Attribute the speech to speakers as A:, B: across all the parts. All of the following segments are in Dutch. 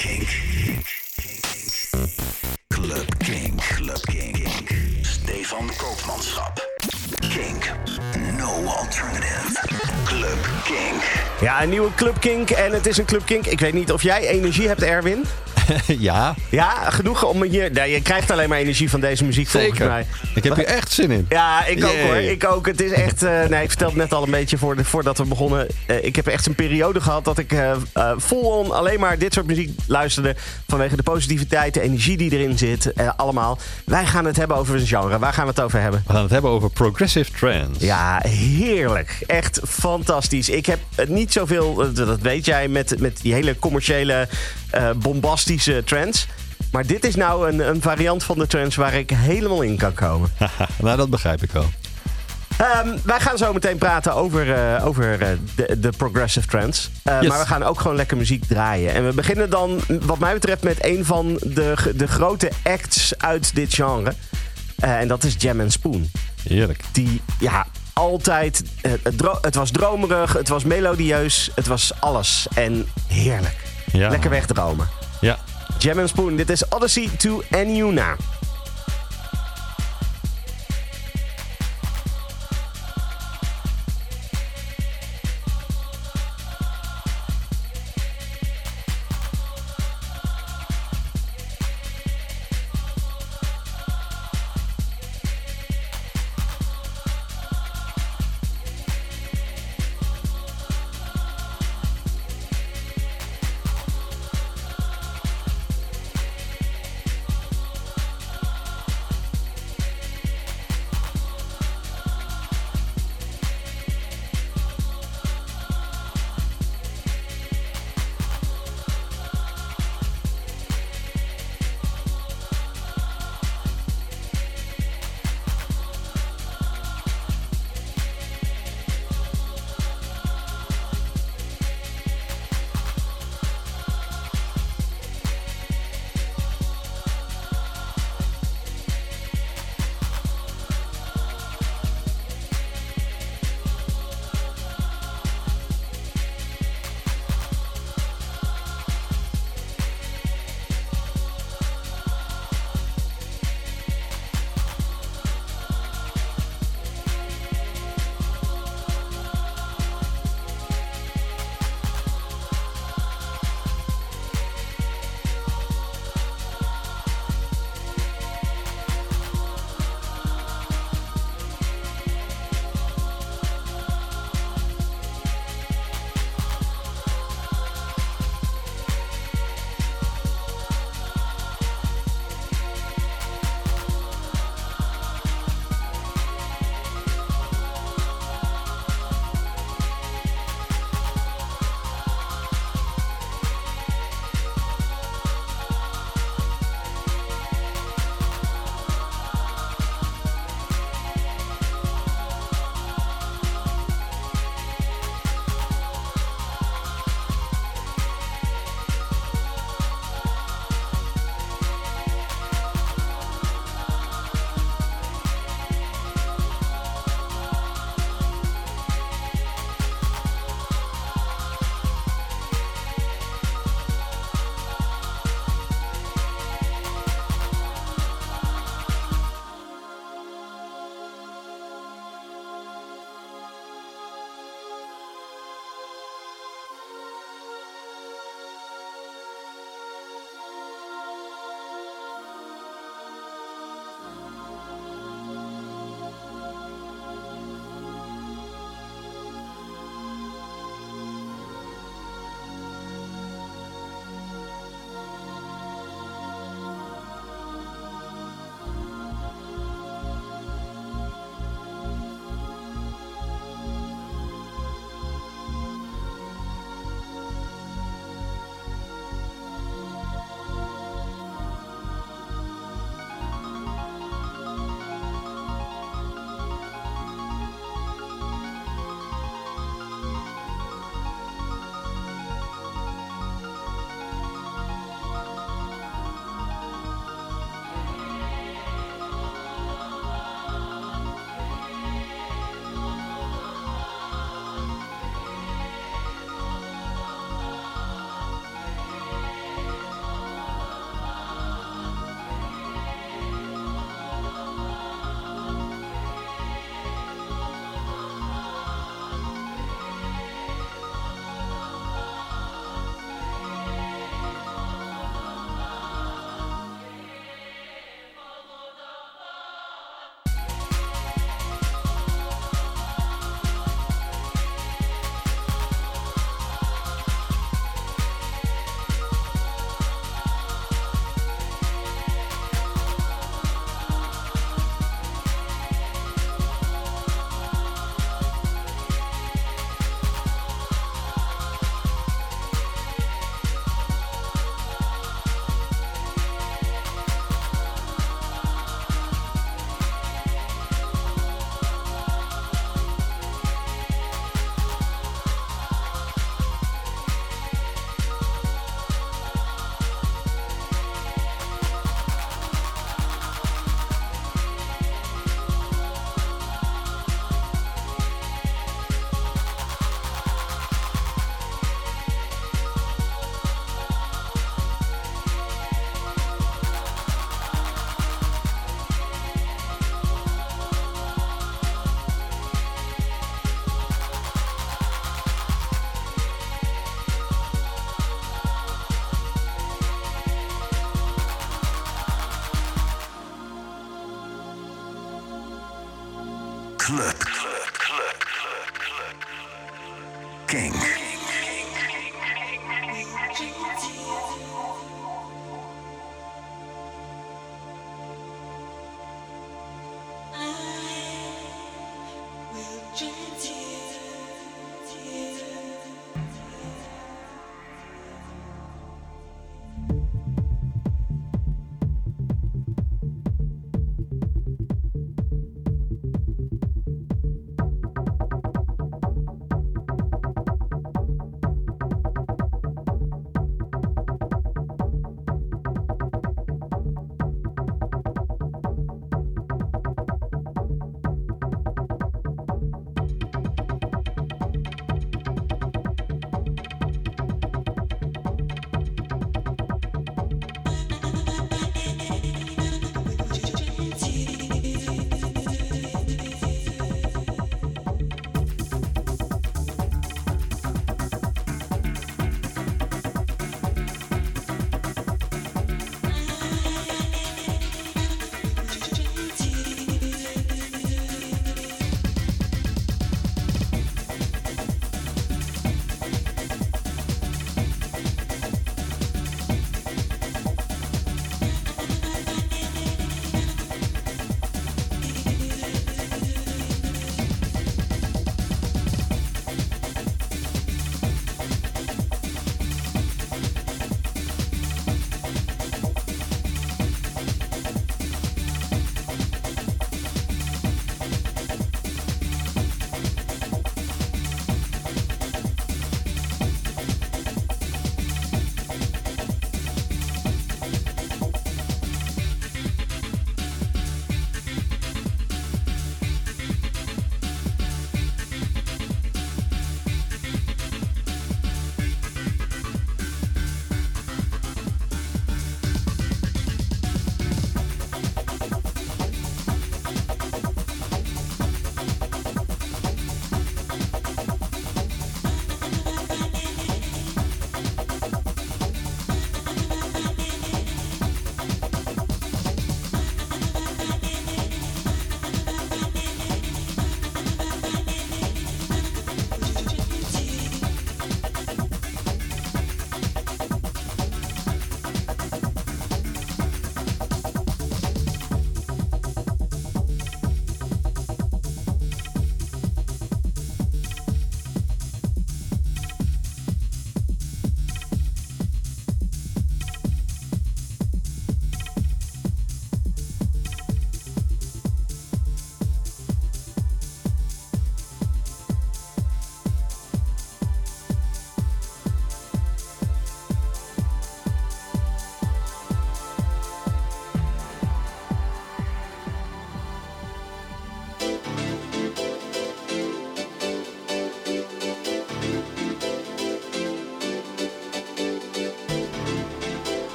A: Kink. Club Kink. Club Kink. Stefan Koopmanschap. Kink. No alternative. Club Kink.
B: Ja, een nieuwe Club Kink. En het is een Club Kink. Ik weet niet of jij energie hebt, Erwin.
C: ja,
B: Ja, genoeg om hier... Nee, je krijgt alleen maar energie van deze muziek volgens mij.
C: Ik heb hier echt zin in.
B: Ja, ik ook hoor. Ik ook. Het is echt. eh, nee, ik vertelde het net al een beetje voor de, voordat we begonnen. Eh, ik heb echt een periode gehad dat ik eh eh, vol-on alleen maar dit soort muziek luisterde. Vanwege de positiviteit, de energie die erin zit. allemaal. Wij gaan het hebben over een genre. Waar gaan we het over hebben?
C: We gaan het hebben over progressive trance.
B: Ja, heerlijk. Echt fantastisch. Ik heb niet zoveel, dat weet jij, met, met die hele commerciële, eh, bombastische trends. Maar dit is nou een, een variant van de trends waar ik helemaal in kan komen.
C: nou, dat begrijp ik wel.
B: Ehm, wij gaan zo meteen praten over, eh, over eh, de, de progressive trends. Eh,
C: Yes.
B: Maar we gaan ook gewoon lekker muziek draaien. En we beginnen dan, wat mij betreft, met een van de, de grote acts uit dit genre. En dat is Jam and Spoon.
C: Heerlijk.
B: Die, ja, altijd... het, het was dromerig, het was melodieus, het was alles. En heerlijk.
C: Ja.
B: Lekker wegdromen.
C: Ja.
B: Jam Spoon, dit is Odyssey to Eniuna.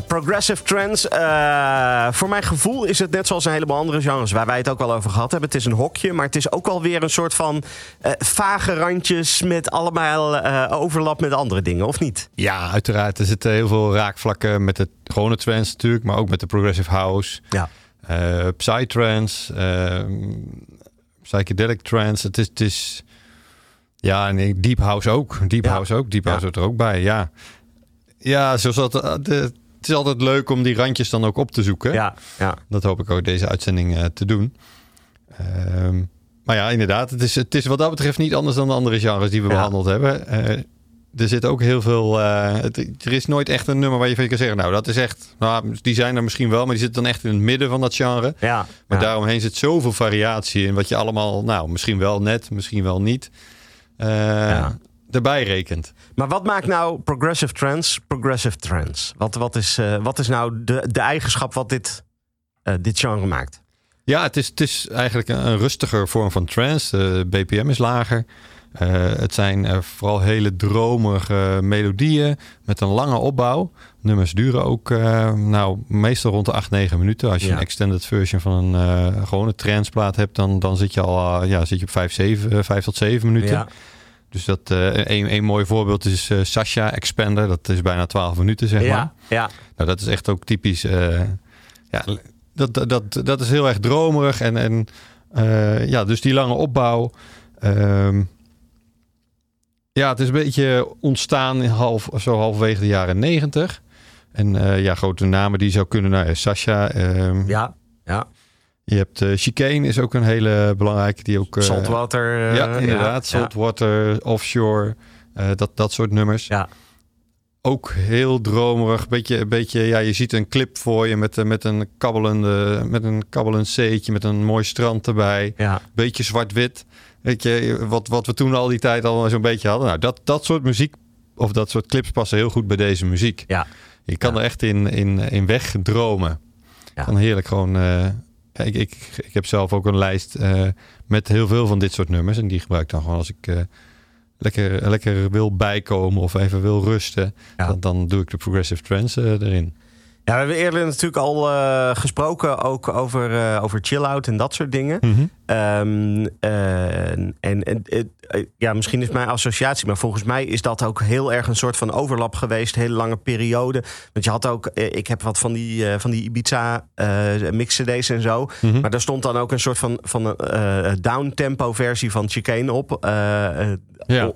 B: Ja, progressive trance. eh, voor mijn gevoel is het net zoals een heleboel andere genres waar wij het ook al over gehad hebben. Het is een hokje, maar het is ook alweer een soort van eh, vage randjes met allemaal eh, overlap met andere dingen, of niet?
C: Ja, uiteraard. Er zitten heel veel raakvlakken met de gewone trance natuurlijk, maar ook met de progressive house,
B: Ja.
C: psytrance, eh, psychedelic trance. Het is, het is ja, nee, deep house ook. Deep
B: Ja.
C: house ook. Deep
B: Ja.
C: house hoort er ook bij. Ja, ja zoals dat, de, is altijd leuk om die randjes dan ook op te zoeken.
B: Ja, ja.
C: Dat hoop ik ook deze uitzending eh, te doen. Ehm, maar ja, inderdaad. Het is, het is wat dat betreft niet anders dan de andere genres die we
B: Ja.
C: behandeld hebben. Eh, er zit ook heel veel. het- er is nooit echt een nummer waar je van kan zeggen. Nou, dat is echt. Nou, die zijn er misschien wel, maar die zitten dan echt in het midden van dat genre.
B: ja.
C: Maar
B: ja.
C: daaromheen zit zoveel variatie in wat je allemaal, nou, misschien wel net, misschien wel niet,
B: Ja.
C: Erbij rekent.
B: Maar wat maakt nou progressive trance progressive trance? Wat, wat, is, eh, wat is nou de, de eigenschap wat dit, eh, dit genre maakt?
C: Ja, het is, het is eigenlijk een, een rustiger vorm van trance. De BPM is lager. Eh, het zijn vooral hele dromerige melodieën met een lange opbouw. Nummers duren ook nou, meestal rond de 8, 9 minuten. Als je
B: Ja.
C: een extended version van een gewone tranceplaat hebt, dan, dan zit je al ja, zit je op 5, 7, eh, 5 tot 7 minuten.
B: Ja.
C: Dus dat eh, een, een mooi voorbeeld is eh, Sasha Expander. Dat is bijna 12 minuten, zeg maar.
B: Ja,
C: Nou, dat is echt ook typisch. eh, ja, dat, dat, dat, dat is heel erg dromerig. En, en ja, dus die lange opbouw. ehm, ja, het is een beetje ontstaan in half, zo halverwege de jaren negentig. En ja, grote namen die zou kunnen. Nou, ja, Sasha. ehm,
B: ja. ja.
C: Je hebt eh Chicane is ook een hele belangrijke. Die ook, eh,
B: Saltwater. eh,
C: ja, inderdaad. Saltwater, Offshore. dat, dat soort nummers.
B: Ja.
C: ook heel dromerig. Beetje, beetje, ja, je ziet een clip voor je met, met een kabbelende, met een kabbelend zeetje, met een mooi strand erbij.
B: Ja.
C: Beetje zwart-wit. Weet je, wat, wat we toen al die tijd al zo'n beetje hadden. Nou, dat, dat soort muziek of dat soort clips passen heel goed bij deze muziek.
B: Ja.
C: Je kan
B: Ja.
C: er echt in, in, in wegdromen.
B: Ja.
C: Kan heerlijk gewoon. Ik, ik, ik heb zelf ook een lijst eh, met heel veel van dit soort nummers. En die gebruik ik dan gewoon als ik eh, lekker, lekker wil bijkomen of even wil rusten.
B: Ja.
C: Dan, dan doe ik de progressive trance eh, erin.
B: Ja, we hebben eerder natuurlijk al eh, gesproken ook over, eh, over chill-out en dat soort dingen. Ehm, eh, en en ja, misschien is mijn associatie, maar volgens mij is dat ook heel erg een soort van overlap geweest, hele lange periode. Want je had ook, ik heb wat van die, van die Ibiza mix CD's en zo,
C: Mhm.
B: maar daar stond dan ook een soort van, van down-tempo versie van Chicane op.
C: Ja.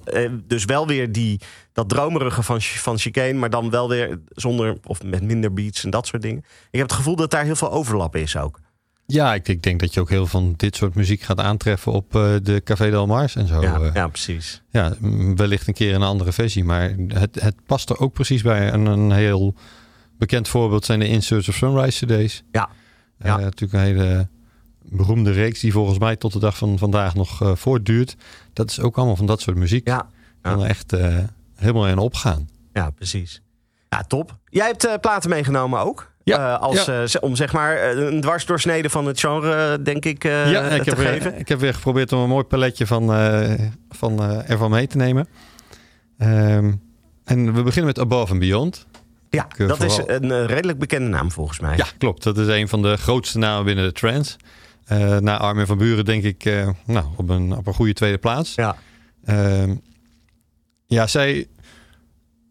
B: dus wel weer die, dat dromerige van, van Chicane, maar dan wel weer zonder of met minder beats en dat soort dingen. Ik heb het gevoel dat daar heel veel overlap is ook.
C: Ja, ik, ik denk dat je ook heel veel van dit soort muziek gaat aantreffen op eh, de Café Del Mars en zo.
B: Ja,
C: eh.
B: ja precies.
C: Ja, wellicht een keer een andere versie. Maar het, het past er ook precies bij. En een heel bekend voorbeeld zijn de In Search of Sunrise CD's.
B: Ja.
C: Eh,
B: Ja.
C: natuurlijk een hele beroemde reeks die volgens mij tot de dag van vandaag nog voortduurt. Dat is ook allemaal van dat soort muziek.
B: Ja,
C: echt helemaal in opgaan.
B: ja precies. Ja, top. Jij hebt eh, platen meegenomen ook.
C: Ja,
B: Eh, als,
C: ja.
B: eh, om zeg maar een dwarsdoorsnede van het genre, denk ik, eh,
C: ja, ik
B: te
C: heb,
B: geven.
C: weer, ik heb weer geprobeerd om een mooi paletje van, eh, van, eh, ervan mee te nemen. Ehm, en we beginnen met Above and Beyond.
B: ja,
C: ik,
B: dat is een redelijk bekende naam volgens mij.
C: Ja, klopt. Dat is een van de grootste namen binnen de trance. Eh na Armin van Buren denk ik eh, nou, op, een, op een goede tweede plaats.
B: Ja.
C: Ehm, ja, zij,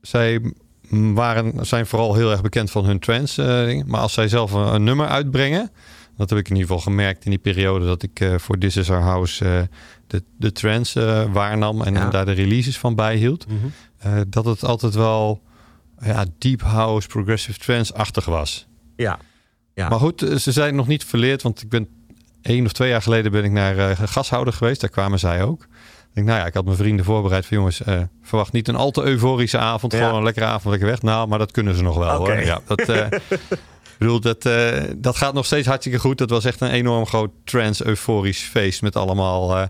C: zij waren, zijn vooral heel erg bekend van hun trance. eh, maar als zij zelf een, een nummer uitbrengen... dat heb ik in ieder geval gemerkt in die periode... dat ik eh, voor This Is Our House eh, de, de eh, waarnam... en
B: Ja.
C: daar de releases van bijhield. Eh, dat het altijd wel ja, deep house, progressive trance-achtig was.
B: ja. Ja.
C: Maar goed, ze zijn nog niet verleerd, want ik ben één of twee jaar geleden ben ik naar gashouder geweest. Daar kwamen zij ook. Ik denk, nou ja, ik had mijn vrienden voorbereid van jongens, eh, verwacht niet een al te euforische avond.
B: Ja.
C: Gewoon een lekkere avond lekker weg. Nou, maar dat kunnen ze nog wel hoor. Ja, dat, eh, ik bedoel, dat, eh, dat gaat nog steeds hartstikke goed. Dat was echt een enorm groot trance-euforisch feest met allemaal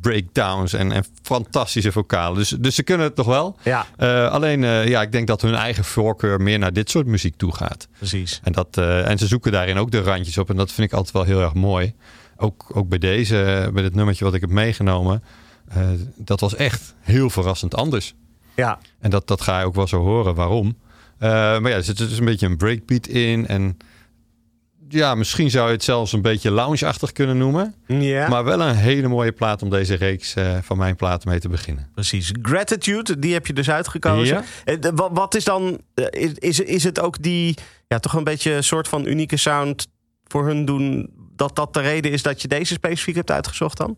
C: breakdowns en, en fantastische vocalen. Dus, dus ze kunnen het nog wel.
B: ja,
C: alleen, ja, ik denk dat hun eigen voorkeur meer naar dit soort muziek toe gaat.
B: precies.
C: En, dat, en ze zoeken daarin ook de randjes op. En dat vind ik altijd wel heel erg mooi. Ook, ook bij deze, bij dit nummertje wat ik heb meegenomen. Eh, dat was echt heel verrassend anders.
B: Ja,
C: En dat, dat ga je ook wel zo horen. Waarom? Eh, maar ja, er zit dus een beetje een breakbeat in. En ja, misschien zou je het zelfs een beetje lounge-achtig kunnen noemen.
B: Ja,
C: Maar wel een hele mooie plaat om deze reeks eh, van mijn platen mee te beginnen.
B: precies. Gratitude, die heb je dus uitgekozen.
C: Ja.
B: Wat is dan, is, is, is het ook die, ja, toch een beetje een soort van unieke sound voor hun doen, dat dat de reden is dat je deze specifiek hebt uitgezocht dan?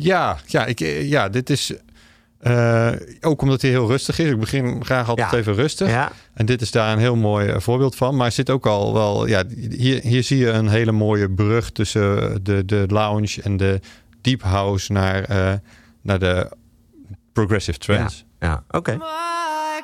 C: Ja, ja, ik, eh, ja dit is eh, ook omdat hij heel rustig is. Ik begin graag altijd
B: Ja.
C: even rustig.
B: Ja,
C: En dit is daar een heel mooi eh, voorbeeld van. Maar zit ook al wel, ja, hier, hier zie je een hele mooie brug tussen de, de lounge en de deep house naar, eh, naar de progressive trance.
B: ja. oké.
D: My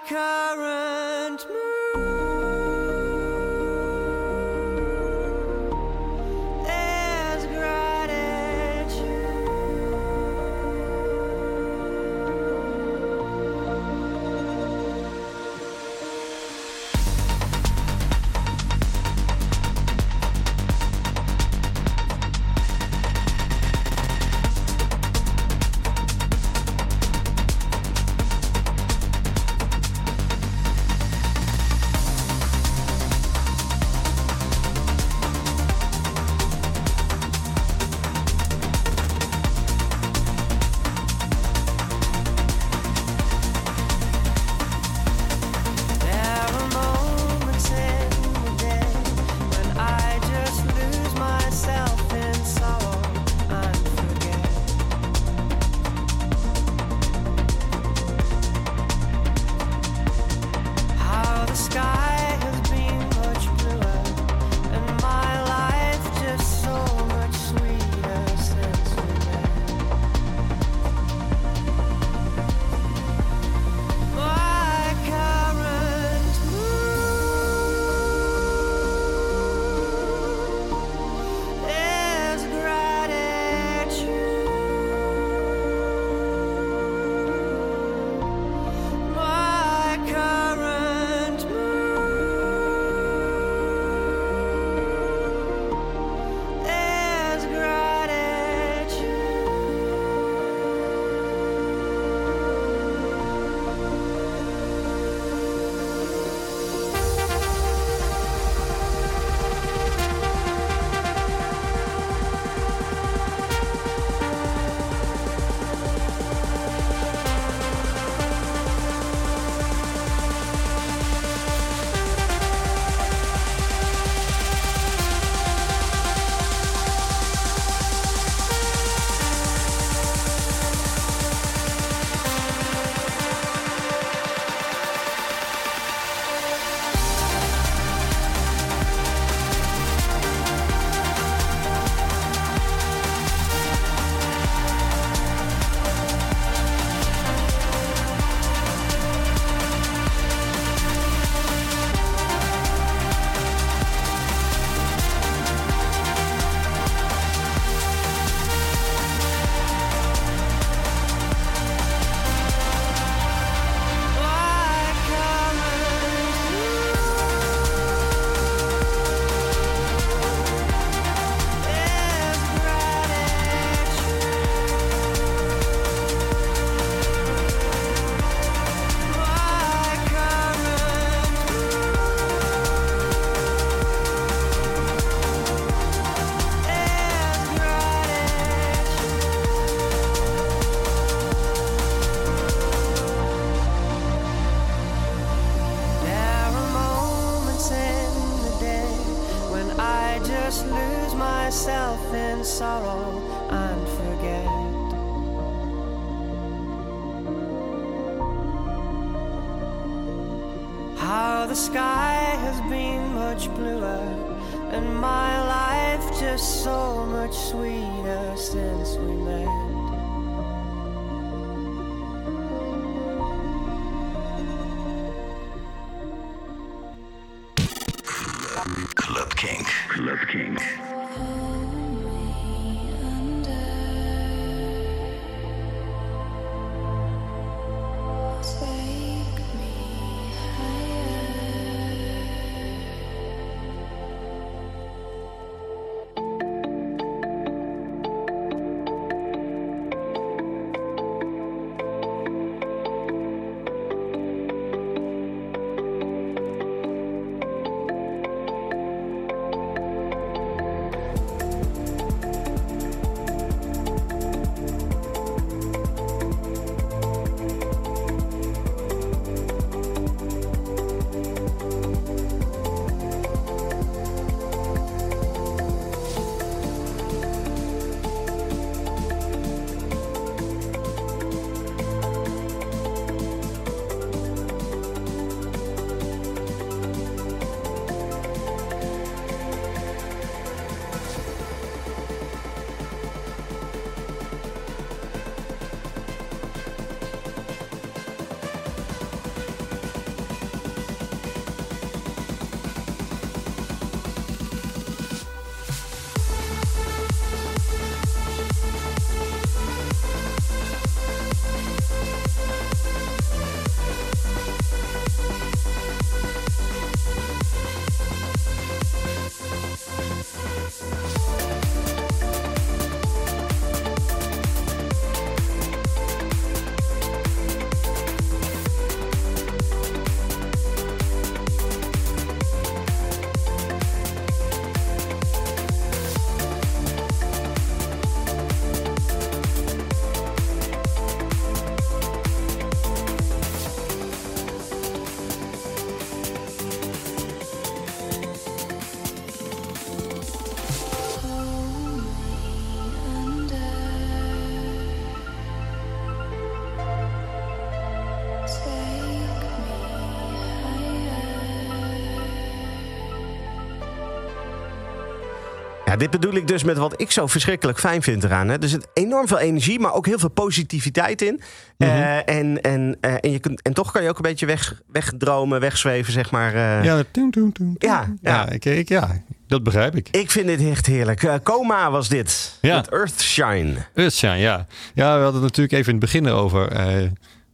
B: Ja, dit bedoel ik dus met wat ik zo verschrikkelijk fijn vind eraan. Hè. Er zit enorm veel energie, maar ook heel veel positiviteit in.
C: Mhm.
B: Eh, en, en, eh, en, je kunt, en toch kan je ook een beetje weg, wegdromen, wegzweven, zeg maar. eh.
C: Ja, toen, toen, toen.
B: Ja, ja.
C: ja, ik, ik, ja, dat begrijp ik.
B: Ik vind dit echt heerlijk. Coma was dit.
C: Ja.
B: Met Earthshine.
C: Earthshine, ja. Ja, we hadden het natuurlijk even in het begin over.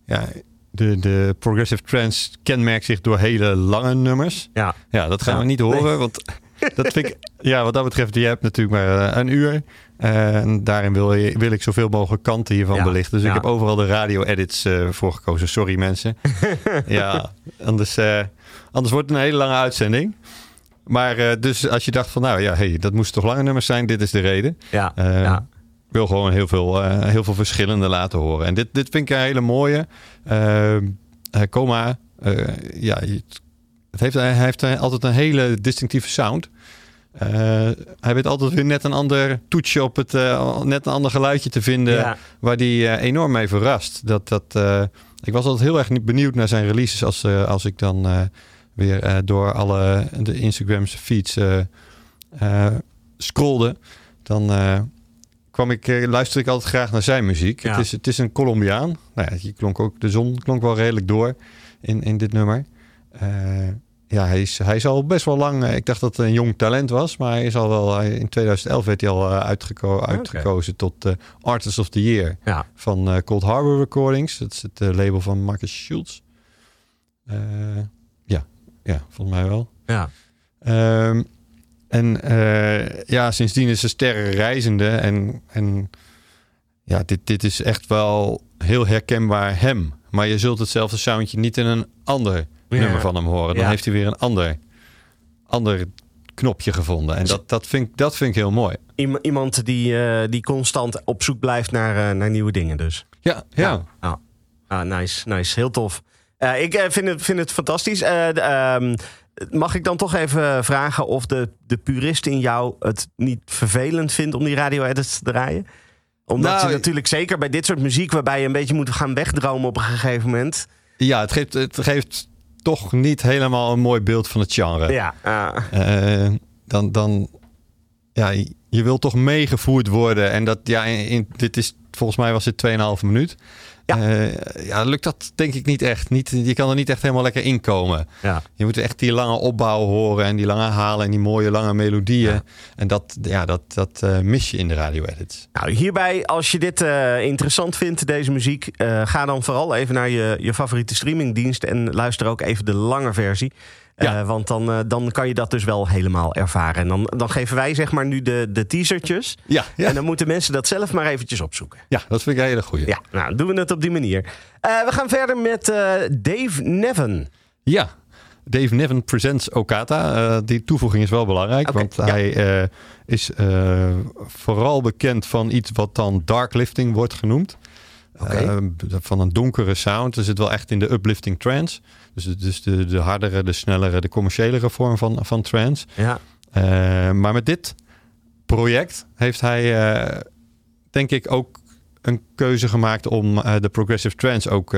C: ja, de, de progressive trance kenmerkt zich door hele lange nummers.
B: Ja.
C: Ja, dat gaan
B: Ja,
C: we niet horen,
B: nee.
C: want dat vind ik... Ja, wat dat betreft, je hebt natuurlijk maar eh, een uur. En daarin wil, je, wil ik zoveel mogelijk kanten hiervan
B: Ja,
C: belichten. Dus
B: ja.
C: ik heb overal de radio-edits eh voor gekozen. Sorry mensen. ja, anders, eh, anders wordt het een hele lange uitzending. Maar dus als je dacht van, nou ja, hey, dat moesten toch lange nummers zijn. Dit is de reden.
B: Ja. Ja.
C: Ik wil gewoon heel veel, heel veel verschillende laten horen. En dit, dit vind ik een hele mooie. Coma, ja, het heeft, hij heeft altijd een hele distinctieve sound. Eh, hij weet altijd weer net een ander toetsje op het, eh, net een ander geluidje te vinden.
B: Ja.
C: Waar die eh, enorm mee verrast. Dat, dat, eh, ik was altijd heel erg benieuwd naar zijn releases als, eh, als ik dan eh, weer eh, door alle de Instagrams feeds eh eh, scrolde. Dan eh, kwam ik, eh, luisterde ik altijd graag naar zijn muziek.
B: Ja.
C: Het, is, het is een Colombiaan. Nou ja, klonk ook, de zon klonk wel redelijk door in, in dit nummer. Ja, hij is, hij is al best wel lang. eh, ik dacht dat het een jong talent was, maar hij is al wel. In 2011 werd hij al eh, uitgeko- uitgekozen tot eh, Artist of the Year
B: Ja.
C: van eh, Cold Harbor Recordings. Dat is het label van Marcus Schultz. Ja, ja, volgens mij wel.
B: Ja.
C: Ehm, en ja, sindsdien is ze sterrenreizende. En, en ja, dit, dit is echt wel heel herkenbaar hem. Maar je zult hetzelfde soundje niet in een ander
B: Ja.
C: nummer van hem horen. Dan
B: Ja.
C: heeft hij weer een ander, ander knopje gevonden. En dat, dat, vind, ik- dat vind ik heel mooi.
B: Iem- Iemand die, eh, die constant op zoek blijft naar, eh, naar nieuwe dingen dus.
C: Ja, ja.
B: Ah, ah, nice, nice. Heel tof. Eh, ik vind, het, vind het fantastisch. Eh, ehm, mag ik dan toch even vragen of de, de purist in jou het niet vervelend vindt om die radio-edits te draaien? Omdat
C: Nou,
B: je natuurlijk zeker bij dit soort muziek, waarbij je een beetje moet gaan wegdromen op een gegeven moment.
C: ja het, geeft, het geeft toch niet helemaal een mooi beeld van het genre.
B: Ja,
C: Eh, dan, dan, ja, je wil toch meegevoerd worden. En dat, ja, in, in- dit is, volgens mij was dit 2,5 minuut.
B: Ja.
C: Ja. ja, lukt dat denk ik niet echt. Niet, je kan er niet echt helemaal lekker inkomen.
B: ja.
C: Je moet echt die lange opbouw horen en die lange halen en die mooie lange melodieën.
B: Ja.
C: En dat, ja, dat, dat eh, mis je in de radio-edits.
B: Nou, hierbij, als je dit eh, interessant vindt, deze muziek, eh, ga dan vooral even naar je, je favoriete streamingdienst en luister ook even de lange versie. Eh,
C: Ja.
B: want dan, eh, dan kan je dat dus wel helemaal ervaren. En dan, dan geven wij zeg maar nu de, de teasertjes.
C: Ja, ja.
B: En dan moeten mensen dat zelf maar eventjes opzoeken.
C: ja, dat vind ik een hele goeie.
B: Ja, nou doen we het op die manier. Eh, we gaan verder met Dave Nevin.
C: Ja, Dave Niven presents Okata. Die toevoeging is wel belangrijk, want
B: ja.
C: hij is vooral bekend van iets wat dan darklifting wordt genoemd. Van een donkere sound. Er zit wel echt in de uplifting trance. Dus, dus de, de hardere, de snellere, de commerciëlere vorm van, van trance.
B: Ja,
C: Eh, maar met dit project heeft hij, eh, denk ik, ook een keuze gemaakt om eh, de progressive trance ook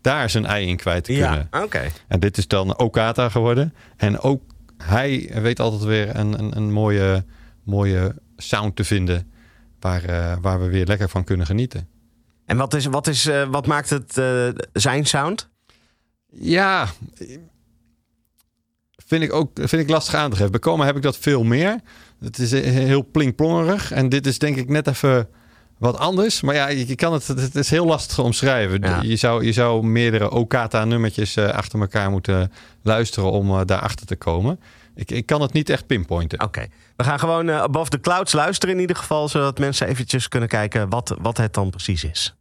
C: daar zijn ei in kwijt te kunnen.
B: ja oké.
C: En dit is dan Okata geworden. En ook hij weet altijd weer een, een, een mooie, mooie sound te vinden. Waar, waar we weer lekker van kunnen genieten.
B: En wat, is, wat, is, wat maakt het zijn sound?
C: Ja, vind ik ook vind ik lastig aan te geven. Bij Coma heb ik dat veel meer. Het is heel plinkplongerig. En dit is denk ik net even wat anders. Maar ja, je kan het, het is heel lastig te omschrijven.
B: Ja.
C: Je, zou, je zou meerdere Okata-nummertjes eh, achter elkaar moeten luisteren om eh, daarachter te komen. Ik, ik kan het niet echt pinpointen.
B: Oké. We gaan gewoon eh, Above the Clouds luisteren in ieder geval... zodat mensen eventjes kunnen kijken wat, wat het dan precies is.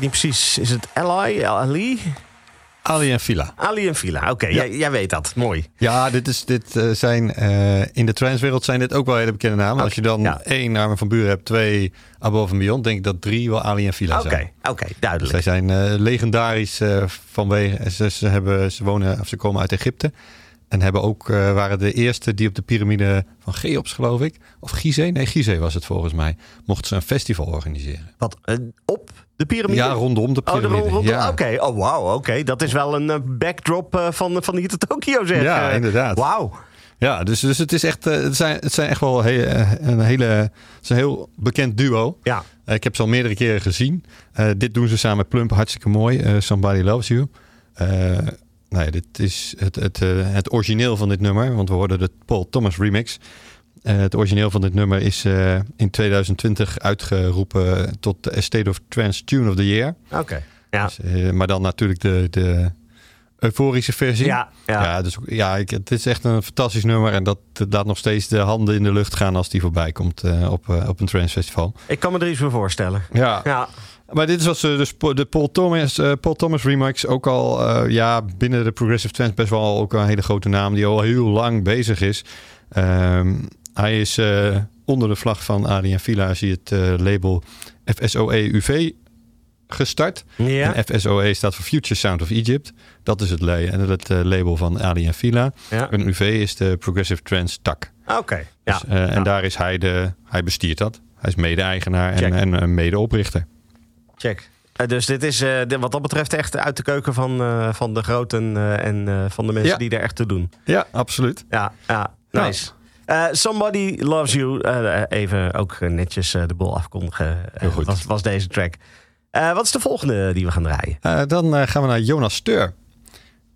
B: Weet niet precies. Is het Ali? Ali?
C: Ali en Villa.
B: Ali en Villa. Oké, jij, jij weet dat. Mooi.
C: Ja, dit, is, dit eh, zijn eh, in de transwereld zijn dit ook wel hele bekende namen. Als je dan
B: ja.
C: één Armin van Buren hebt, twee Above and Beyond, denk ik dat drie wel Ali en Villa
B: Oké,
C: zijn.
B: oké,
C: Dus
B: duidelijk.
C: zij zijn eh, legendarisch vanwege. Ze, ze, hebben, ze wonen of ze komen uit Egypte. En hebben ook, waren de eerste die op de piramide van Cheops, geloof ik. Of Gizeh? Nee, Gizeh was het volgens mij. Mochten ze een festival organiseren.
B: Wat, eh, op de piramide?
C: Ja, rondom de
B: Oh, de
C: piramide. ja.
B: Oké, oh wauw, oké. Dat is wel een eh, backdrop eh, van, van hier tot Tokio, zeg.
C: Ja, inderdaad.
B: Wauw.
C: ja, dus, dus het is echt. het, zijn, het zijn echt wel he- een hele. Het is een heel bekend duo.
B: Ja,
C: ik heb ze al meerdere keren gezien. Dit doen ze samen met Plump hartstikke mooi. Somebody Loves You. Nou ja, dit is het, het, eh, het origineel van dit nummer. Want we hoorden de Paul Thomas remix. Eh, het origineel van dit nummer is eh, in 2020 uitgeroepen tot de State of Trance Tune of the Year.
B: oké. Ja.
C: Dus, maar dan natuurlijk de, de euforische versie.
B: Ja, ja.
C: Ja, dus ja, ik, het is echt een fantastisch nummer. En dat, laat nog steeds de handen in de lucht gaan als die voorbij komt eh, op, op een trance festival.
B: Ik kan me er iets voor voorstellen.
C: Ja,
B: Ja,
C: maar dit was eh, dus po- de Paul Thomas, eh, Paul Thomas remix. Ook al eh, ja, binnen de Progressive Trance best wel ook een hele grote naam die al heel lang bezig is. Ehm, hij is eh, onder de vlag van Ali en Villa is hij het eh, label FSOE UV gestart.
B: ja.
C: En FSOE staat voor Future Sound of Egypt. Dat is het, het label van Ali en Villa.
B: ja.
C: En UV is de Progressive Trance tak.
B: Oké, ja.
C: Dus,
B: Ja.
C: En daar is hij de, hij bestiert dat. Hij is mede-eigenaar en, en een mede-oprichter.
B: Check. Eh, dus dit is eh, dit- wat dat betreft echt uit de keuken van, eh, van de groten en van de mensen
C: Ja.
B: die er echt toe doen.
C: Ja, absoluut.
B: Ja, ja,
C: Ja.
B: nice. Somebody Loves You. Even ook netjes de bol afkondigen.
C: Heel goed.
B: Was, was deze track. Wat is de volgende die we gaan draaien?
C: Dan gaan we naar Jonas Steur.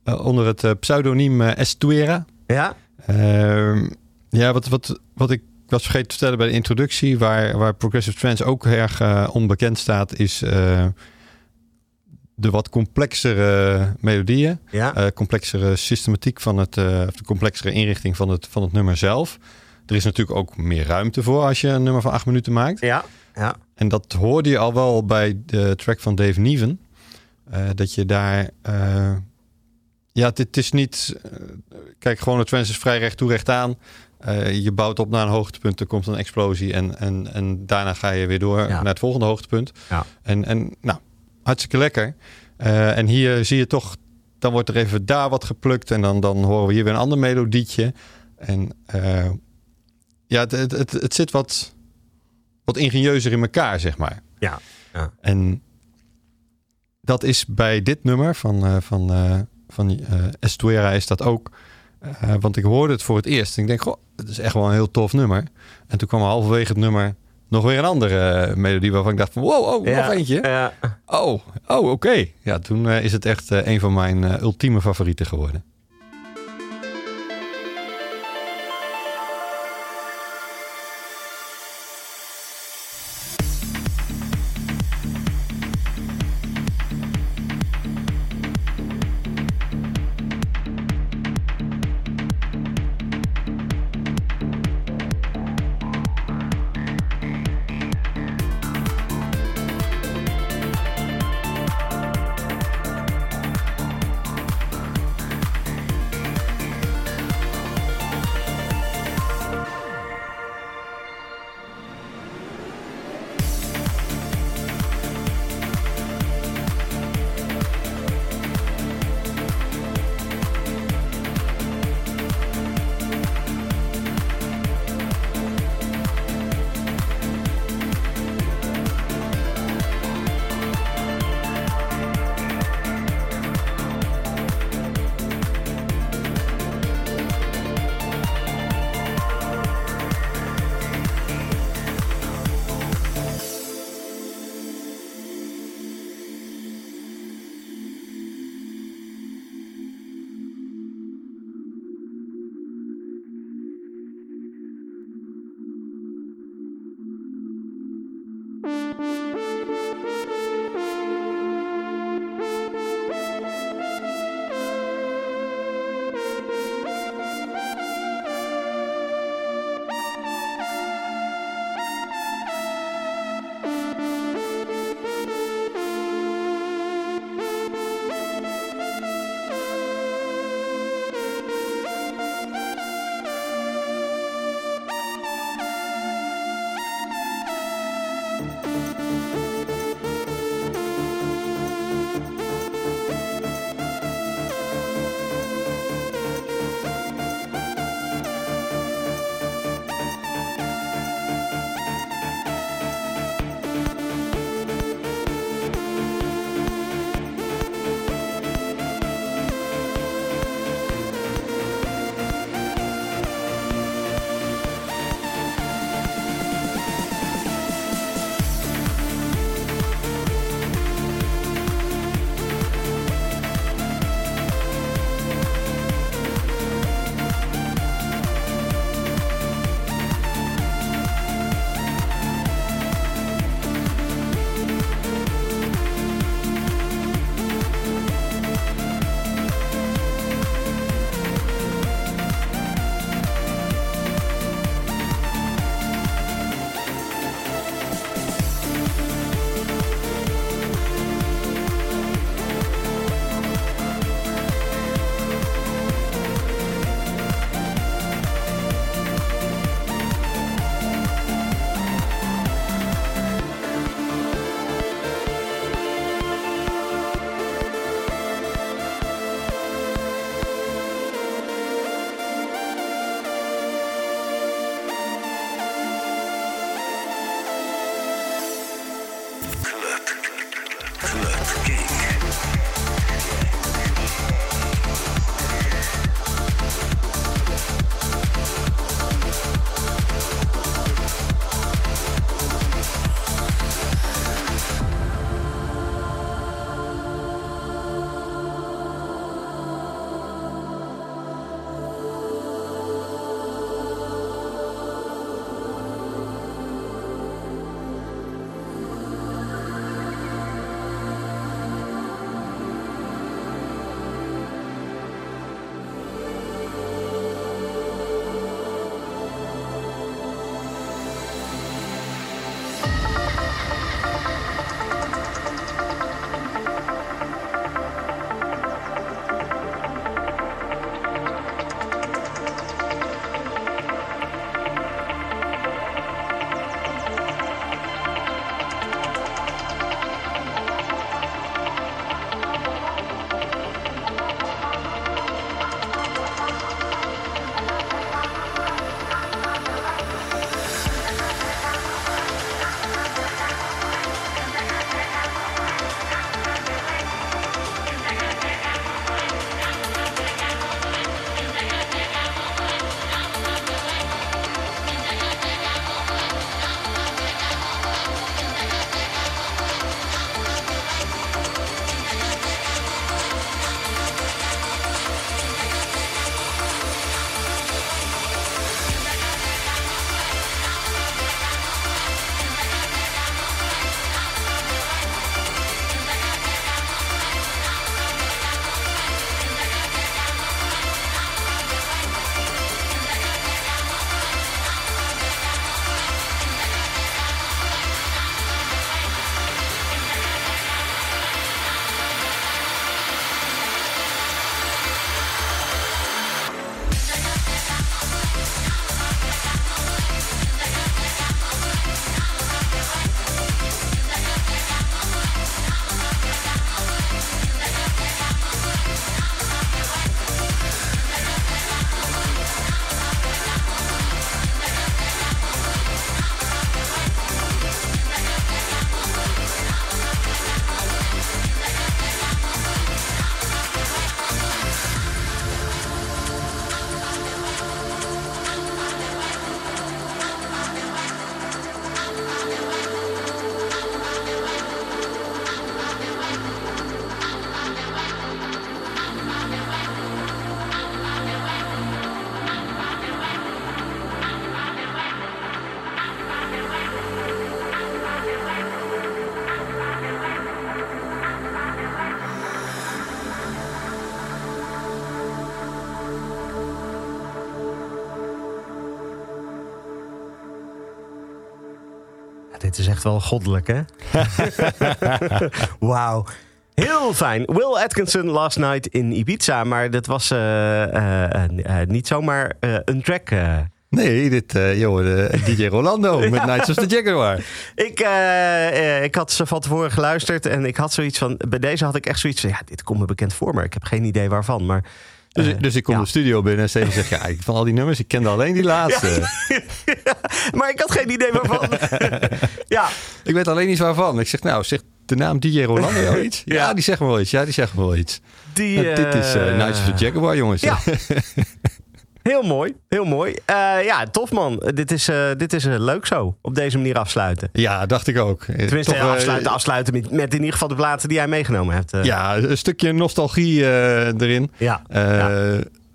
C: Onder het pseudoniem Estuera.
B: Ja?
C: Ehm, ja, wat, wat, wat ik was vergeten te vertellen bij de introductie, waar, waar Progressive Trance ook erg eh, onbekend staat, is eh, de wat complexere melodieën,
B: Ja?
C: eh, complexere systematiek van het, of de complexere inrichting van het, van het nummer zelf. Er is natuurlijk ook meer ruimte voor als je een nummer van acht minuten maakt.
B: ja? Ja.
C: En dat hoorde je al wel bij de track van Dave Neven. Eh, dat je daar. ja, dit is niet. kijk, gewoon de trance is vrij recht toe, recht aan. Eh, je bouwt op naar een hoogtepunt, er komt een explosie. En, en, en daarna ga je weer door
B: Ja.
C: naar het volgende hoogtepunt.
B: Ja.
C: En, en nou, hartstikke lekker. Eh, en hier zie je toch. Dan wordt er even daar wat geplukt. En dan, dan horen we hier weer een ander melodietje. En eh, ja, het, het, het, het zit wat, wat ingenieuzer in elkaar, zeg maar.
B: Ja. Ja.
C: En dat is bij dit nummer van, van, van Estuera is dat ook. Eh, want ik hoorde het voor het eerst. En ik denk, goh, het is echt wel een heel tof nummer. En toen kwam halverwege het nummer nog weer een andere eh, melodie waarvan ik dacht van, wow, oh,
B: Ja.
C: nog eentje.
B: Ja.
C: Oh, oh oké. Ja, toen eh, is het echt een van mijn ultieme favorieten geworden.
B: Is echt wel goddelijk, hè? Wauw. Heel fijn. Will Atkinson last night in Ibiza. Maar dat was eh, eh, eh, niet zomaar een track.
C: Nee, dit, joh, de, DJ Rolando met Knights of the Jaguar.
B: Ik, ik had ze van tevoren geluisterd en ik had zoiets van... Bij deze had ik echt zoiets van... Ja, dit komt me bekend voor, maar ik heb geen idee waarvan. Maar,
C: Dus, dus ik kom
B: ja.
C: de studio binnen en Steven zegt... Ja, van al die nummers, ik kende alleen die laatste.
B: maar ik had geen idee waarvan. ja,
C: Ik weet alleen niet waarvan. Ik zeg, nou, zegt de naam DJ Rolando iets? Ja,
B: Ja.
C: die zegt wel iets. Ja, die zegt me wel iets.
B: die...
C: Nou, dit is eh
B: eh,
C: Knights of the Jaguar, jongens.
B: Ja. Heel mooi, heel mooi. Eh, ja, tof man. Dit is, dit is leuk zo, op deze manier afsluiten.
C: Ja, dacht ik ook.
B: Tenminste,
C: toch,
B: afsluiten, afsluiten met, met in ieder geval de platen die jij meegenomen hebt.
C: Ja, een stukje nostalgie erin.
B: ja. Ja.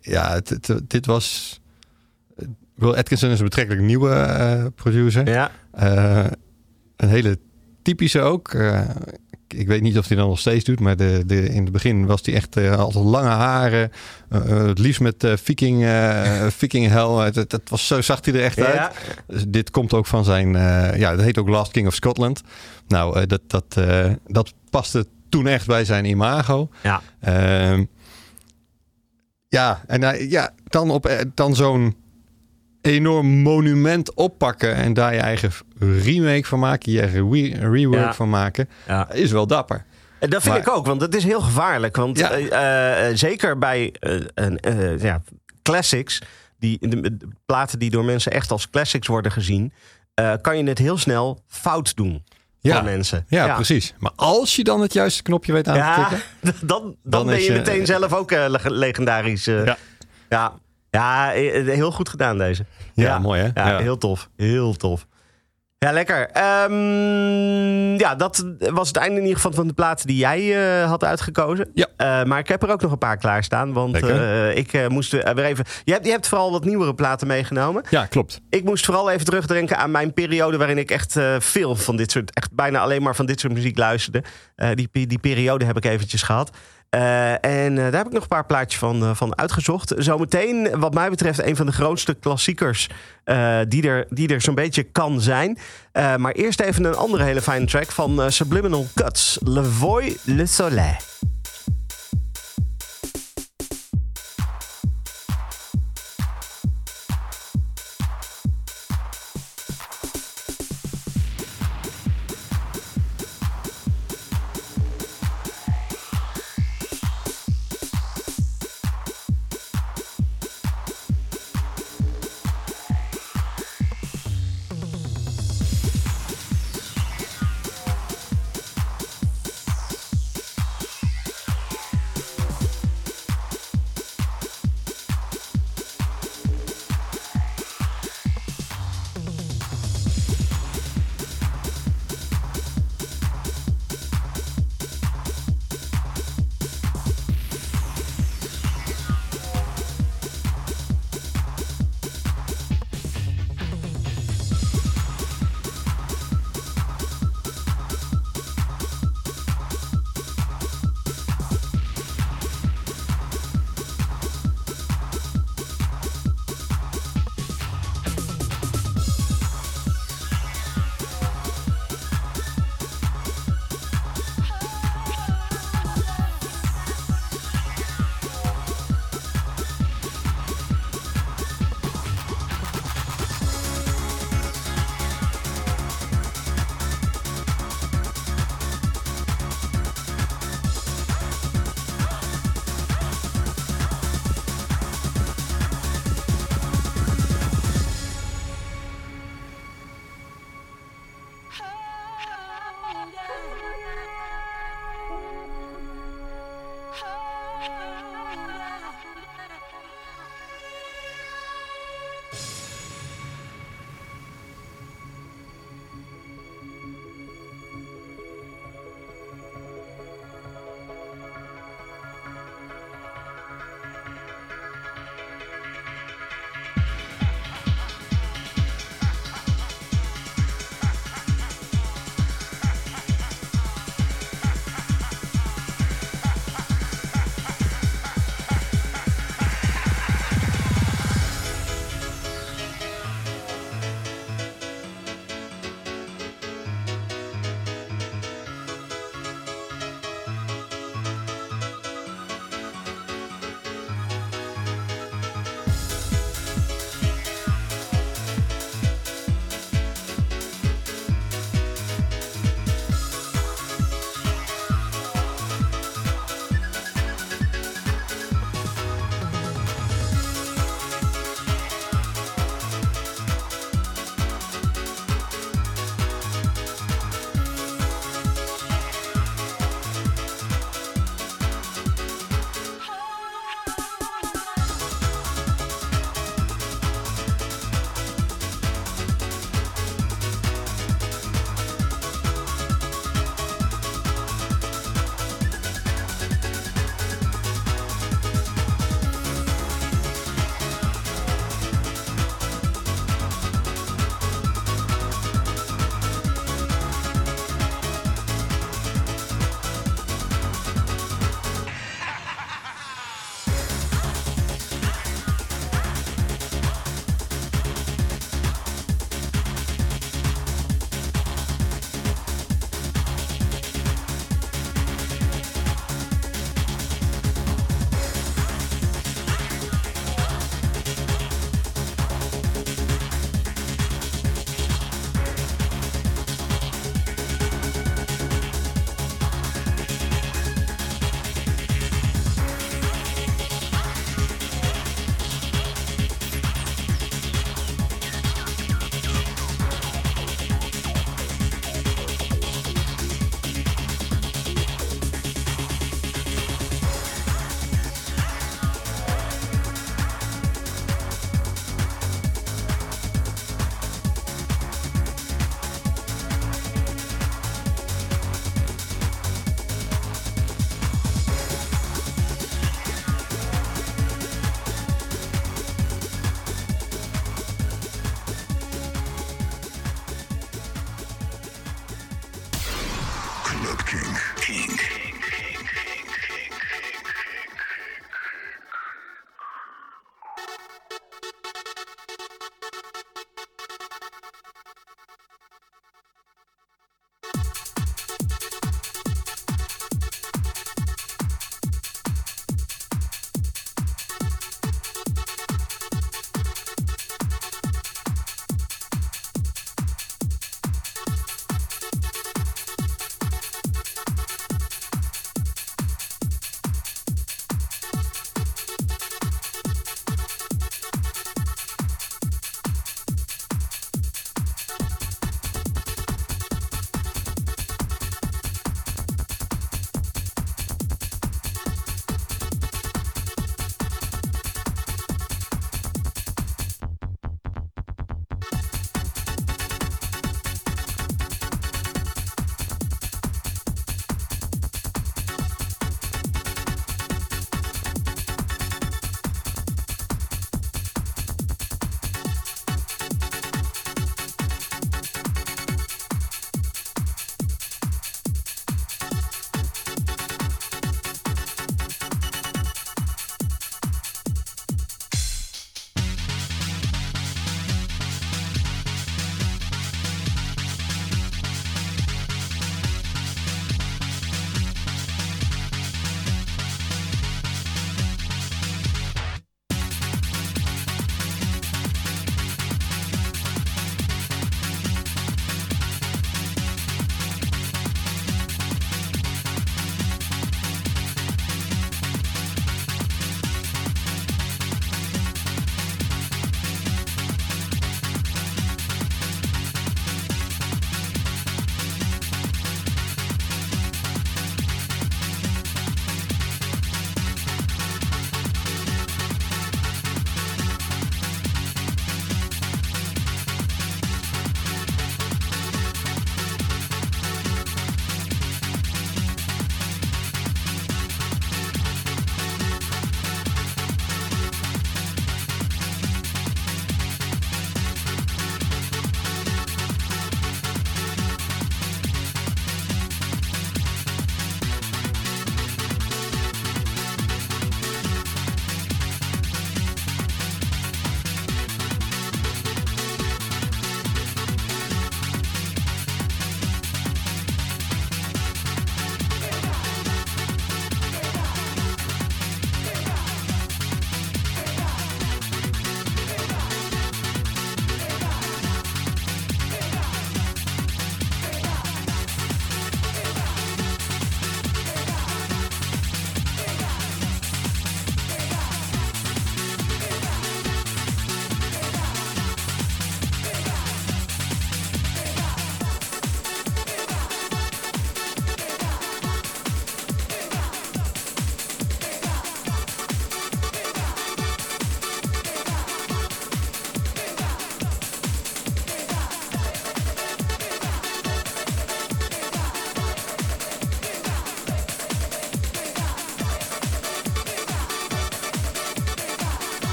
C: ja, het- het- dit was... Will Atkinson is een betrekkelijk nieuwe eh, producer.
B: ja.
C: Eh, een hele typische ook. Eh, ik- weet niet of hij dat nog steeds doet, maar de, de, in het begin was hij echt altijd lange haren. Het liefst met viking, viking hel. Het, het, het was zo zag hij er echt uit. Dus dit komt ook van zijn, ja, dat heet ook Last King of Scotland. Nou, dat, dat, dat paste toen echt bij zijn imago.
B: Ja.
C: Ehm, ja, en ja, dan, op, dan zo'n enorm monument oppakken en daar je eigen remake van maken, je eigen re- rework
B: Ja.
C: van maken,
B: Ja.
C: is wel dapper.
B: Dat vind
C: Maar-
B: ik ook, want het is heel gevaarlijk. Want
C: Ja.
B: eh, eh, zeker bij eh, een, eh, ja, classics, die, de, de platen die door mensen echt als classics worden gezien, eh, kan je het heel snel fout doen
C: Ja.
B: mensen.
C: Ja, precies. Maar als je dan het juiste knopje weet aan te tikken,
B: dan, dan,
C: Dan
B: ben je meteen zelf ook eh, leg- legendarisch. eh.
C: Ja.
B: Ja. Ja, eh, heel goed gedaan deze.
C: Ja, mooi, hè?
B: Ja,
C: Ja.
B: heel tof. Heel tof. Ja, lekker. Ehm, ja, dat was het einde in ieder geval van de platen die jij eh, had uitgekozen.
C: Ja.
B: Eh, maar ik heb er ook nog een paar klaarstaan. Want eh, ik eh, moest eh, weer even... Je hebt, je hebt vooral wat nieuwere platen meegenomen.
C: ja, klopt.
B: Ik moest vooral even terugdenken aan mijn periode... waarin ik echt eh, veel van dit soort... echt bijna alleen maar van dit soort muziek luisterde. Eh, die, die periode heb ik eventjes gehad. Eh, en eh, daar heb ik nog een paar plaatjes van, eh, van uitgezocht. Zometeen, wat mij betreft, een van de grootste klassiekers die er, die er zo'n beetje kan zijn. Maar eerst even een andere hele fijne track van Subliminal Cuts. Le Voy le Soleil.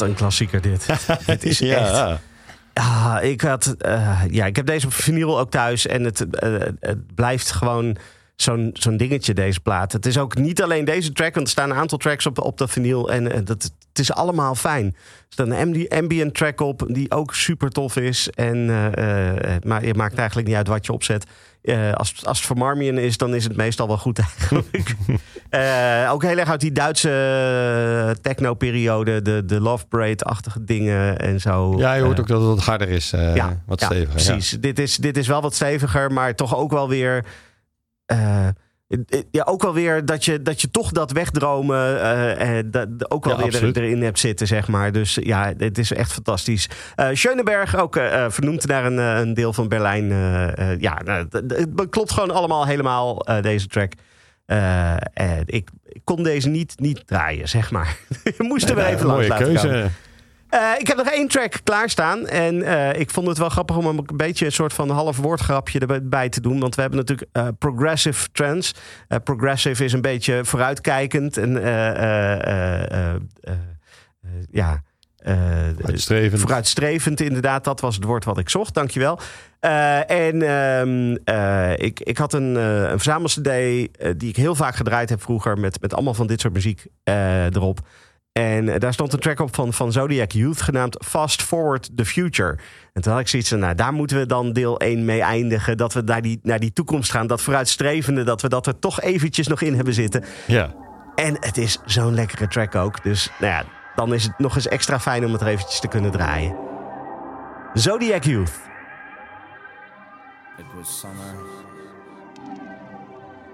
B: Wat een klassieker dit. dit is echt...
C: ja.
B: Ah, ik had, eh, ja, ik heb deze op vinyl ook thuis en het, eh, het blijft gewoon zo'n zo'n dingetje, deze plaat. Het is ook niet alleen deze track, want er staan een aantal tracks op, op dat vinyl en eh, dat, het is allemaal fijn. Er staat een ambi- ambient track op die ook super tof is. En, maar het maakt eigenlijk niet uit wat je opzet. Eh, als, als het van Marmion is, dan is het meestal wel goed eigenlijk. Eh, ook heel erg uit die Duitse eh, techno-periode, de, de Love Parade-achtige dingen en zo.
C: ja, je hoort ook dat het wat harder is. eh, wat steviger. ja.
B: Precies. Dit, is, dit is wel wat steviger, maar toch ook wel weer. Ja, ook wel weer dat je, dat je toch dat wegdromen eh, dat, ook wel
C: Ja,
B: weer er- erin hebt zitten, zeg maar. Dus ja, het is echt fantastisch. Eh Schöneberg, ook eh, vernoemd naar een, een deel van Berlijn. ja, nou, het klopt gewoon allemaal helemaal, deze track. Ik, kon deze niet, niet draaien, zeg maar. Je moest er weer
C: Ja,
B: even langs laten
C: keuze.
B: komen. Eh, ik heb nog één track klaarstaan. En eh, ik vond het wel grappig om een beetje een soort van half woordgrapje erbij te doen. Want we hebben natuurlijk eh, progressive trends. Progressive is een beetje vooruitkijkend. En ja. eh,
C: Uitstrevend.
B: Vooruitstrevend, inderdaad. Dat was het woord wat ik zocht. Dankjewel. En ehm, eh, ik, ik had een, een verzamelcd die ik heel vaak gedraaid heb vroeger... met, met allemaal van dit soort muziek erop. En eh, daar stond een track op van, van Zodiac Youth genaamd Fast Forward the Future. En toen had ik zoiets van, nou, daar moeten we dan deel 1 mee eindigen. Dat we naar die, naar die toekomst gaan. Dat vooruitstrevende, dat we dat er toch eventjes nog in hebben zitten.
C: Ja.
B: En het is zo'n lekkere track ook. Dus nou ja, dan is het nog eens extra fijn om het er eventjes te kunnen draaien. Zodiac Youth.
E: It was summer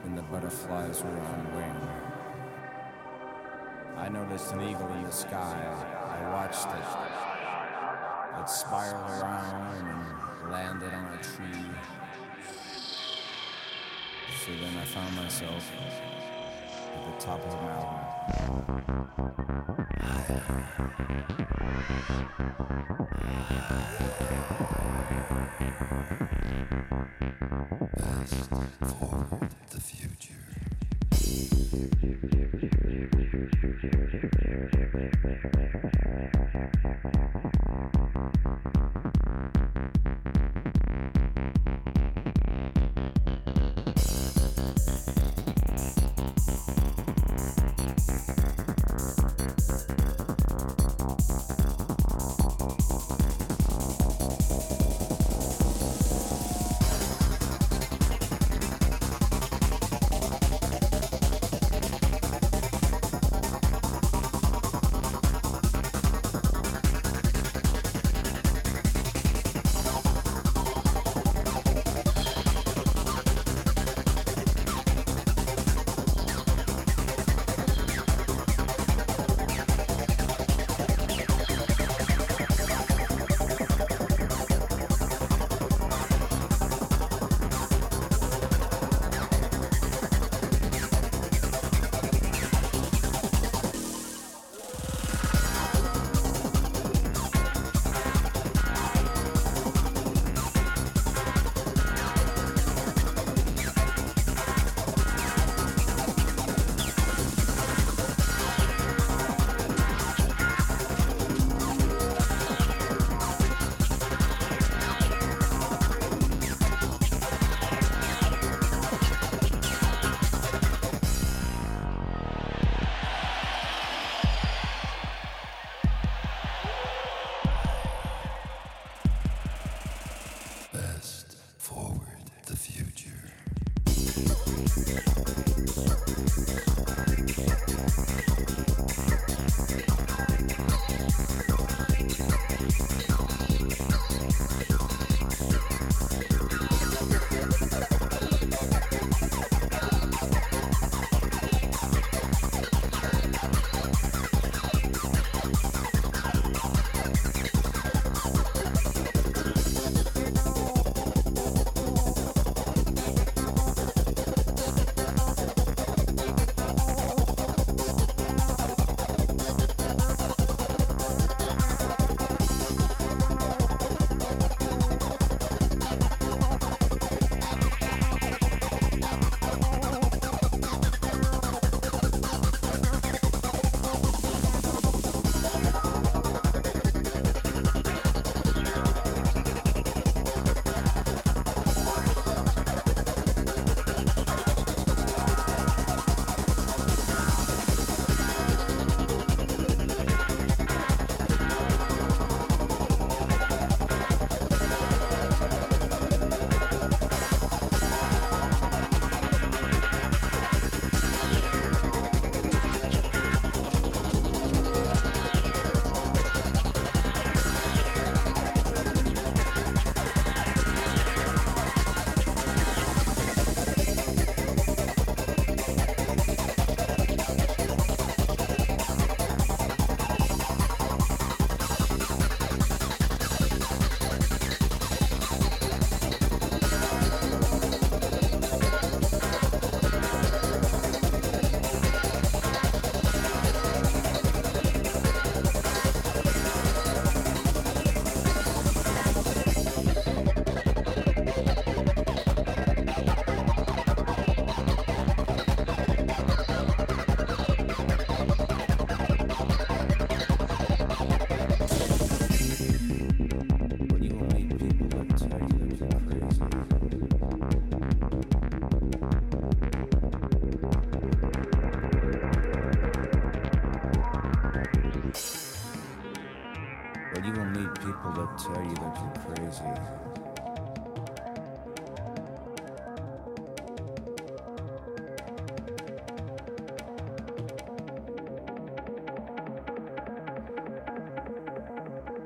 E: when the butterflies were on wing. I noticed an eagle in the sky. I watched it. It spiraled around and landed on a tree. So then I found myself at the top of a mountain.
A: The future.
E: Thank you.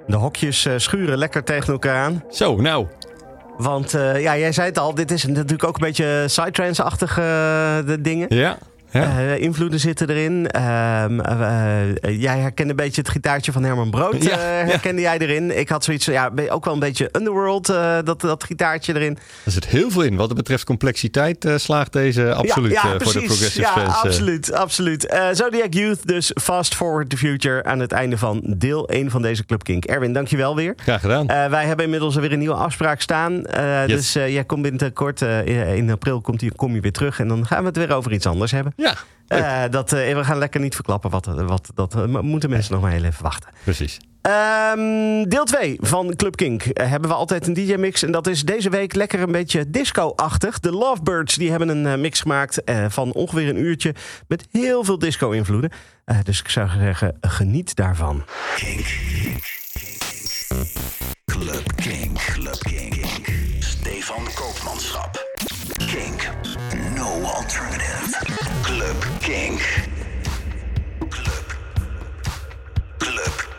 B: De hokjes eh, schuren lekker tegen elkaar aan.
C: Zo, nou.
B: Want eh, ja, jij zei het al, dit is natuurlijk ook een beetje psytrance-achtige eh, de dingen.
C: Ja. Ja.
B: Eh, invloeden zitten erin. Ehm, eh, eh, jij herkende een beetje het gitaartje van Herman Brood.
C: Ja,
B: herkende jij erin? Ik had zoiets, ja, ook wel een beetje Underworld, dat, dat gitaartje erin.
C: Er zit heel veel in. Wat het betreft complexiteit slaagt deze absoluut voor de progressive
B: ja,
C: fans.
B: absoluut, absoluut. Zodiac Youth, dus Fast Forward the Future aan het einde van deel 1 van deze Club Kink. Erwin, dankjewel weer.
C: Graag gedaan.
B: Wij hebben inmiddels weer een nieuwe afspraak staan.
C: Yes.
B: Dus jij komt binnenkort, in april komt kom je weer terug. En dan gaan we het weer over iets anders hebben.
C: Ja.
B: Eh, dat, eh, we gaan lekker niet verklappen wat, wat dat eh, moeten mensen nog maar heel even wachten.
C: precies.
B: Ehm, deel 2 van Club Kink hebben we altijd een DJ-mix. En dat is deze week lekker een beetje disco-achtig. De Lovebirds die hebben een mix gemaakt eh, van ongeveer een uurtje. Met heel veel disco-invloeden. Eh, dus ik zou zeggen, geniet daarvan.
F: Club King, Club King. Stefan Koopmanschap. Kink, no alternative. Club King. Club. Club.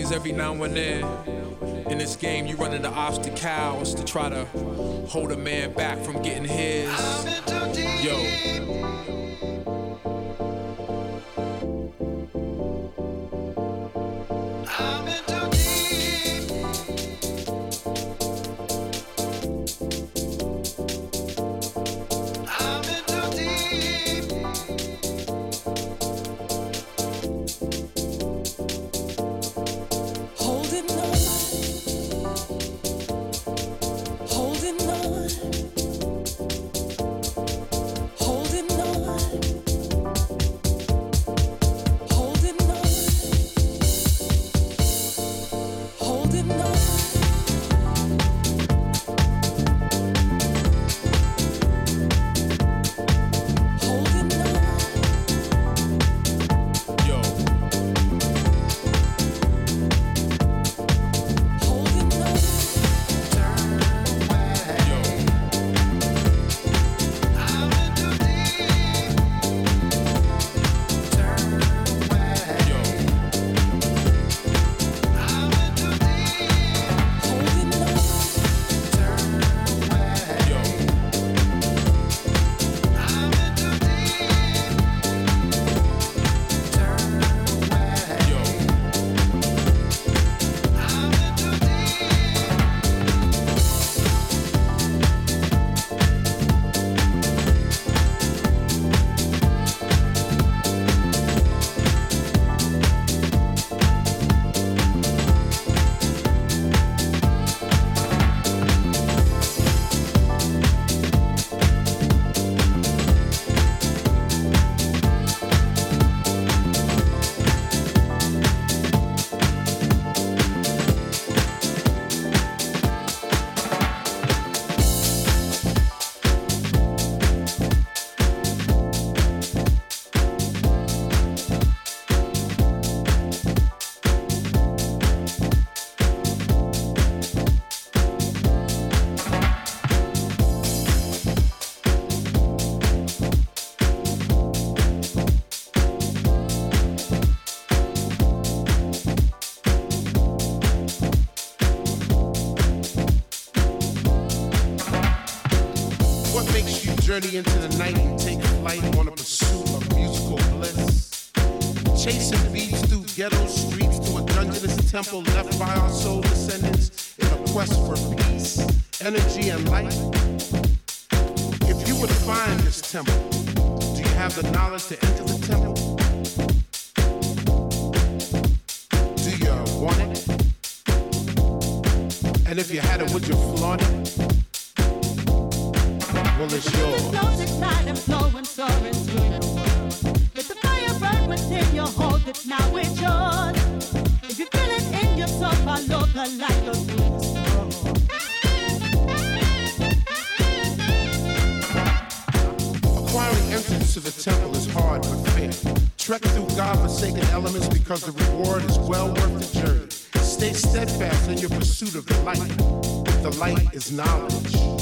G: Seems every now and then in this game you run into obstacles to try to hold a man back from getting his. Yo.
H: Journey into the night and take flight on a pursuit of musical bliss? Chasing beats through ghetto streets to a dungeonous temple left by our soul descendants in a quest for peace, energy, and light. If you would find this temple, do you have the knowledge to
I: your
H: pursuit of the light. The light is knowledge.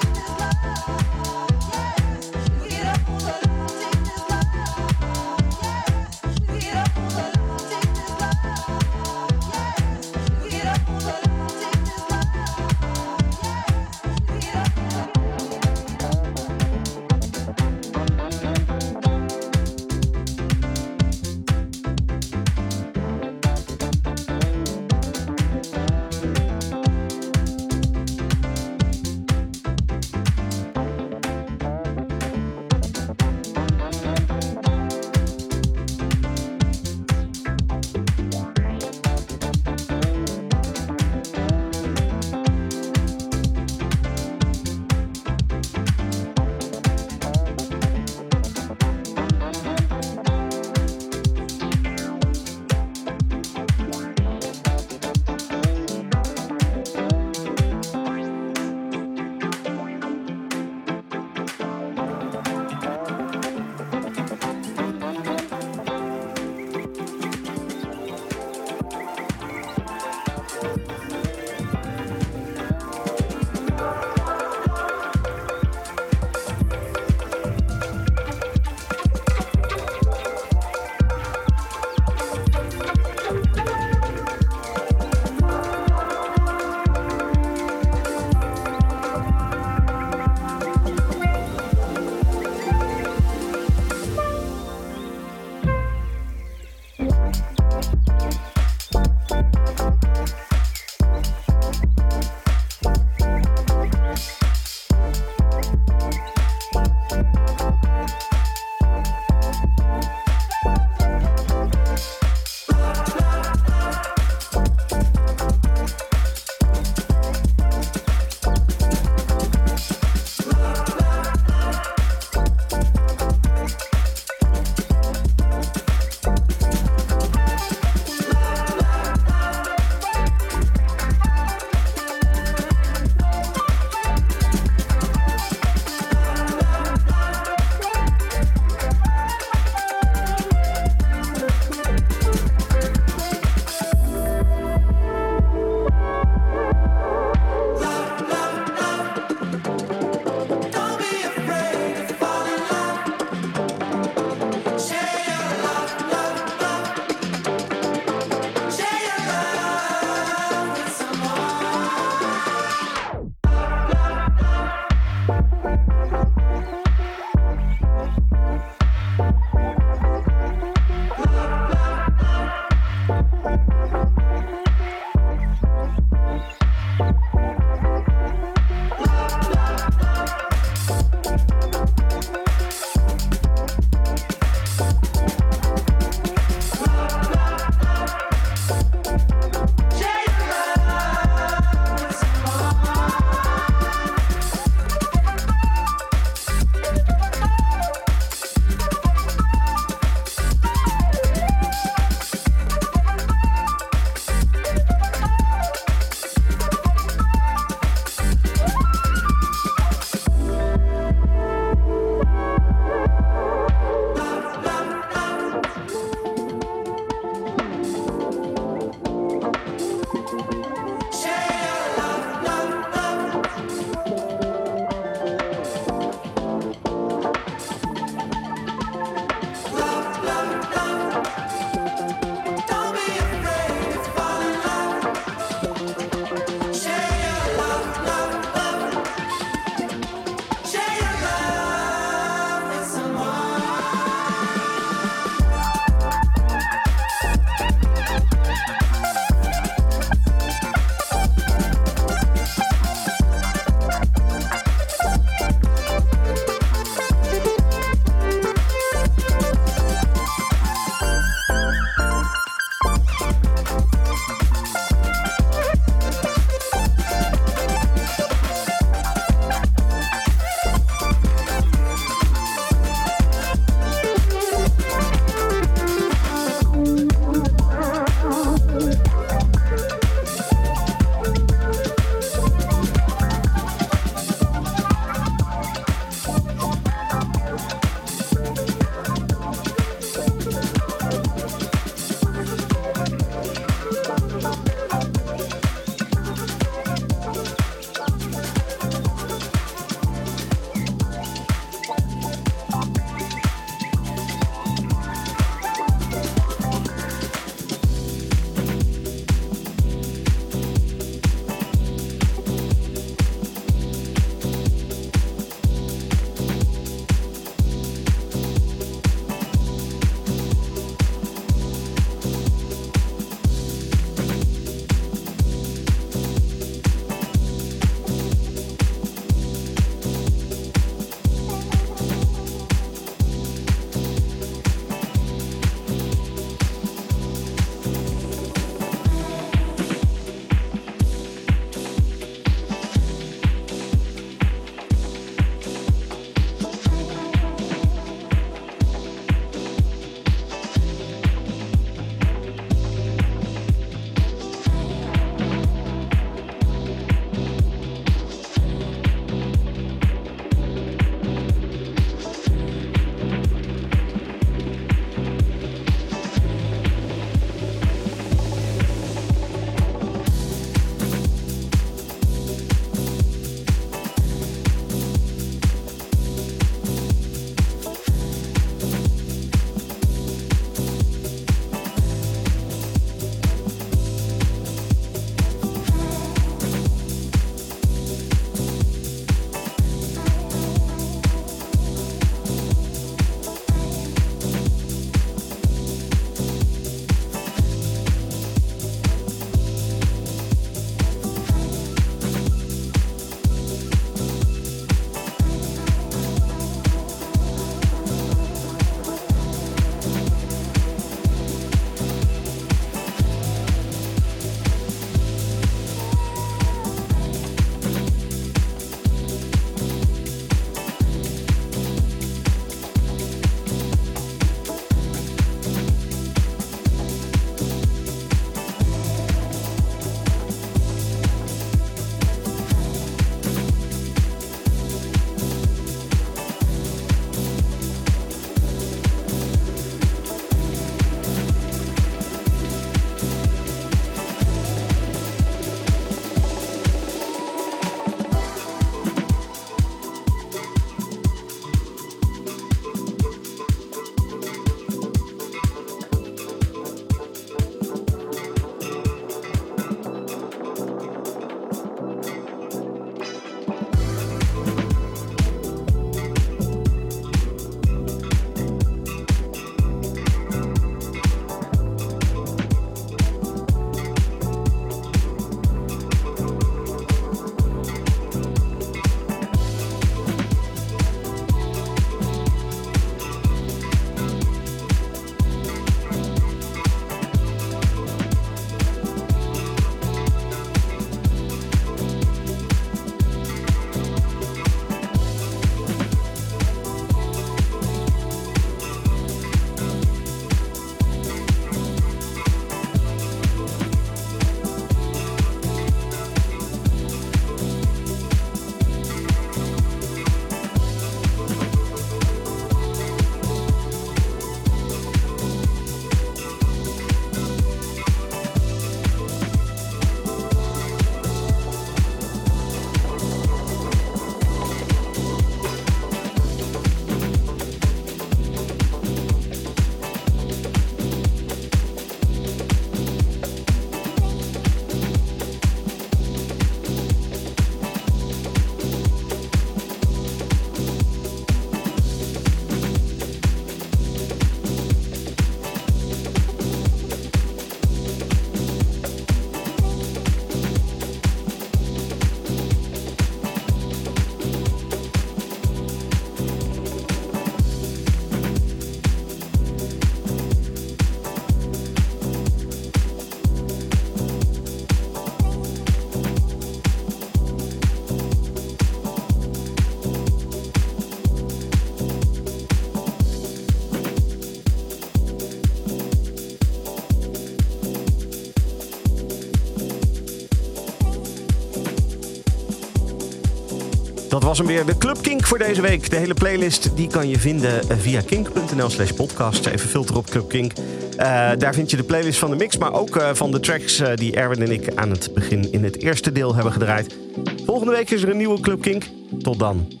B: Was hem weer, de Club Kink voor deze week. De hele playlist die kan je vinden eh, via kink.nl slash podcast. Even filteren op Club Kink. Eh, daar vind je de playlist van de mix, maar ook eh, van de tracks die Erwin en ik aan het begin in het eerste deel hebben gedraaid. Volgende week is er een nieuwe Club Kink. Tot dan.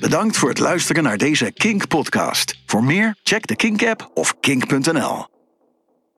A: Bedankt voor het luisteren naar deze Kink podcast. Voor meer, check de Kink app of kink.nl.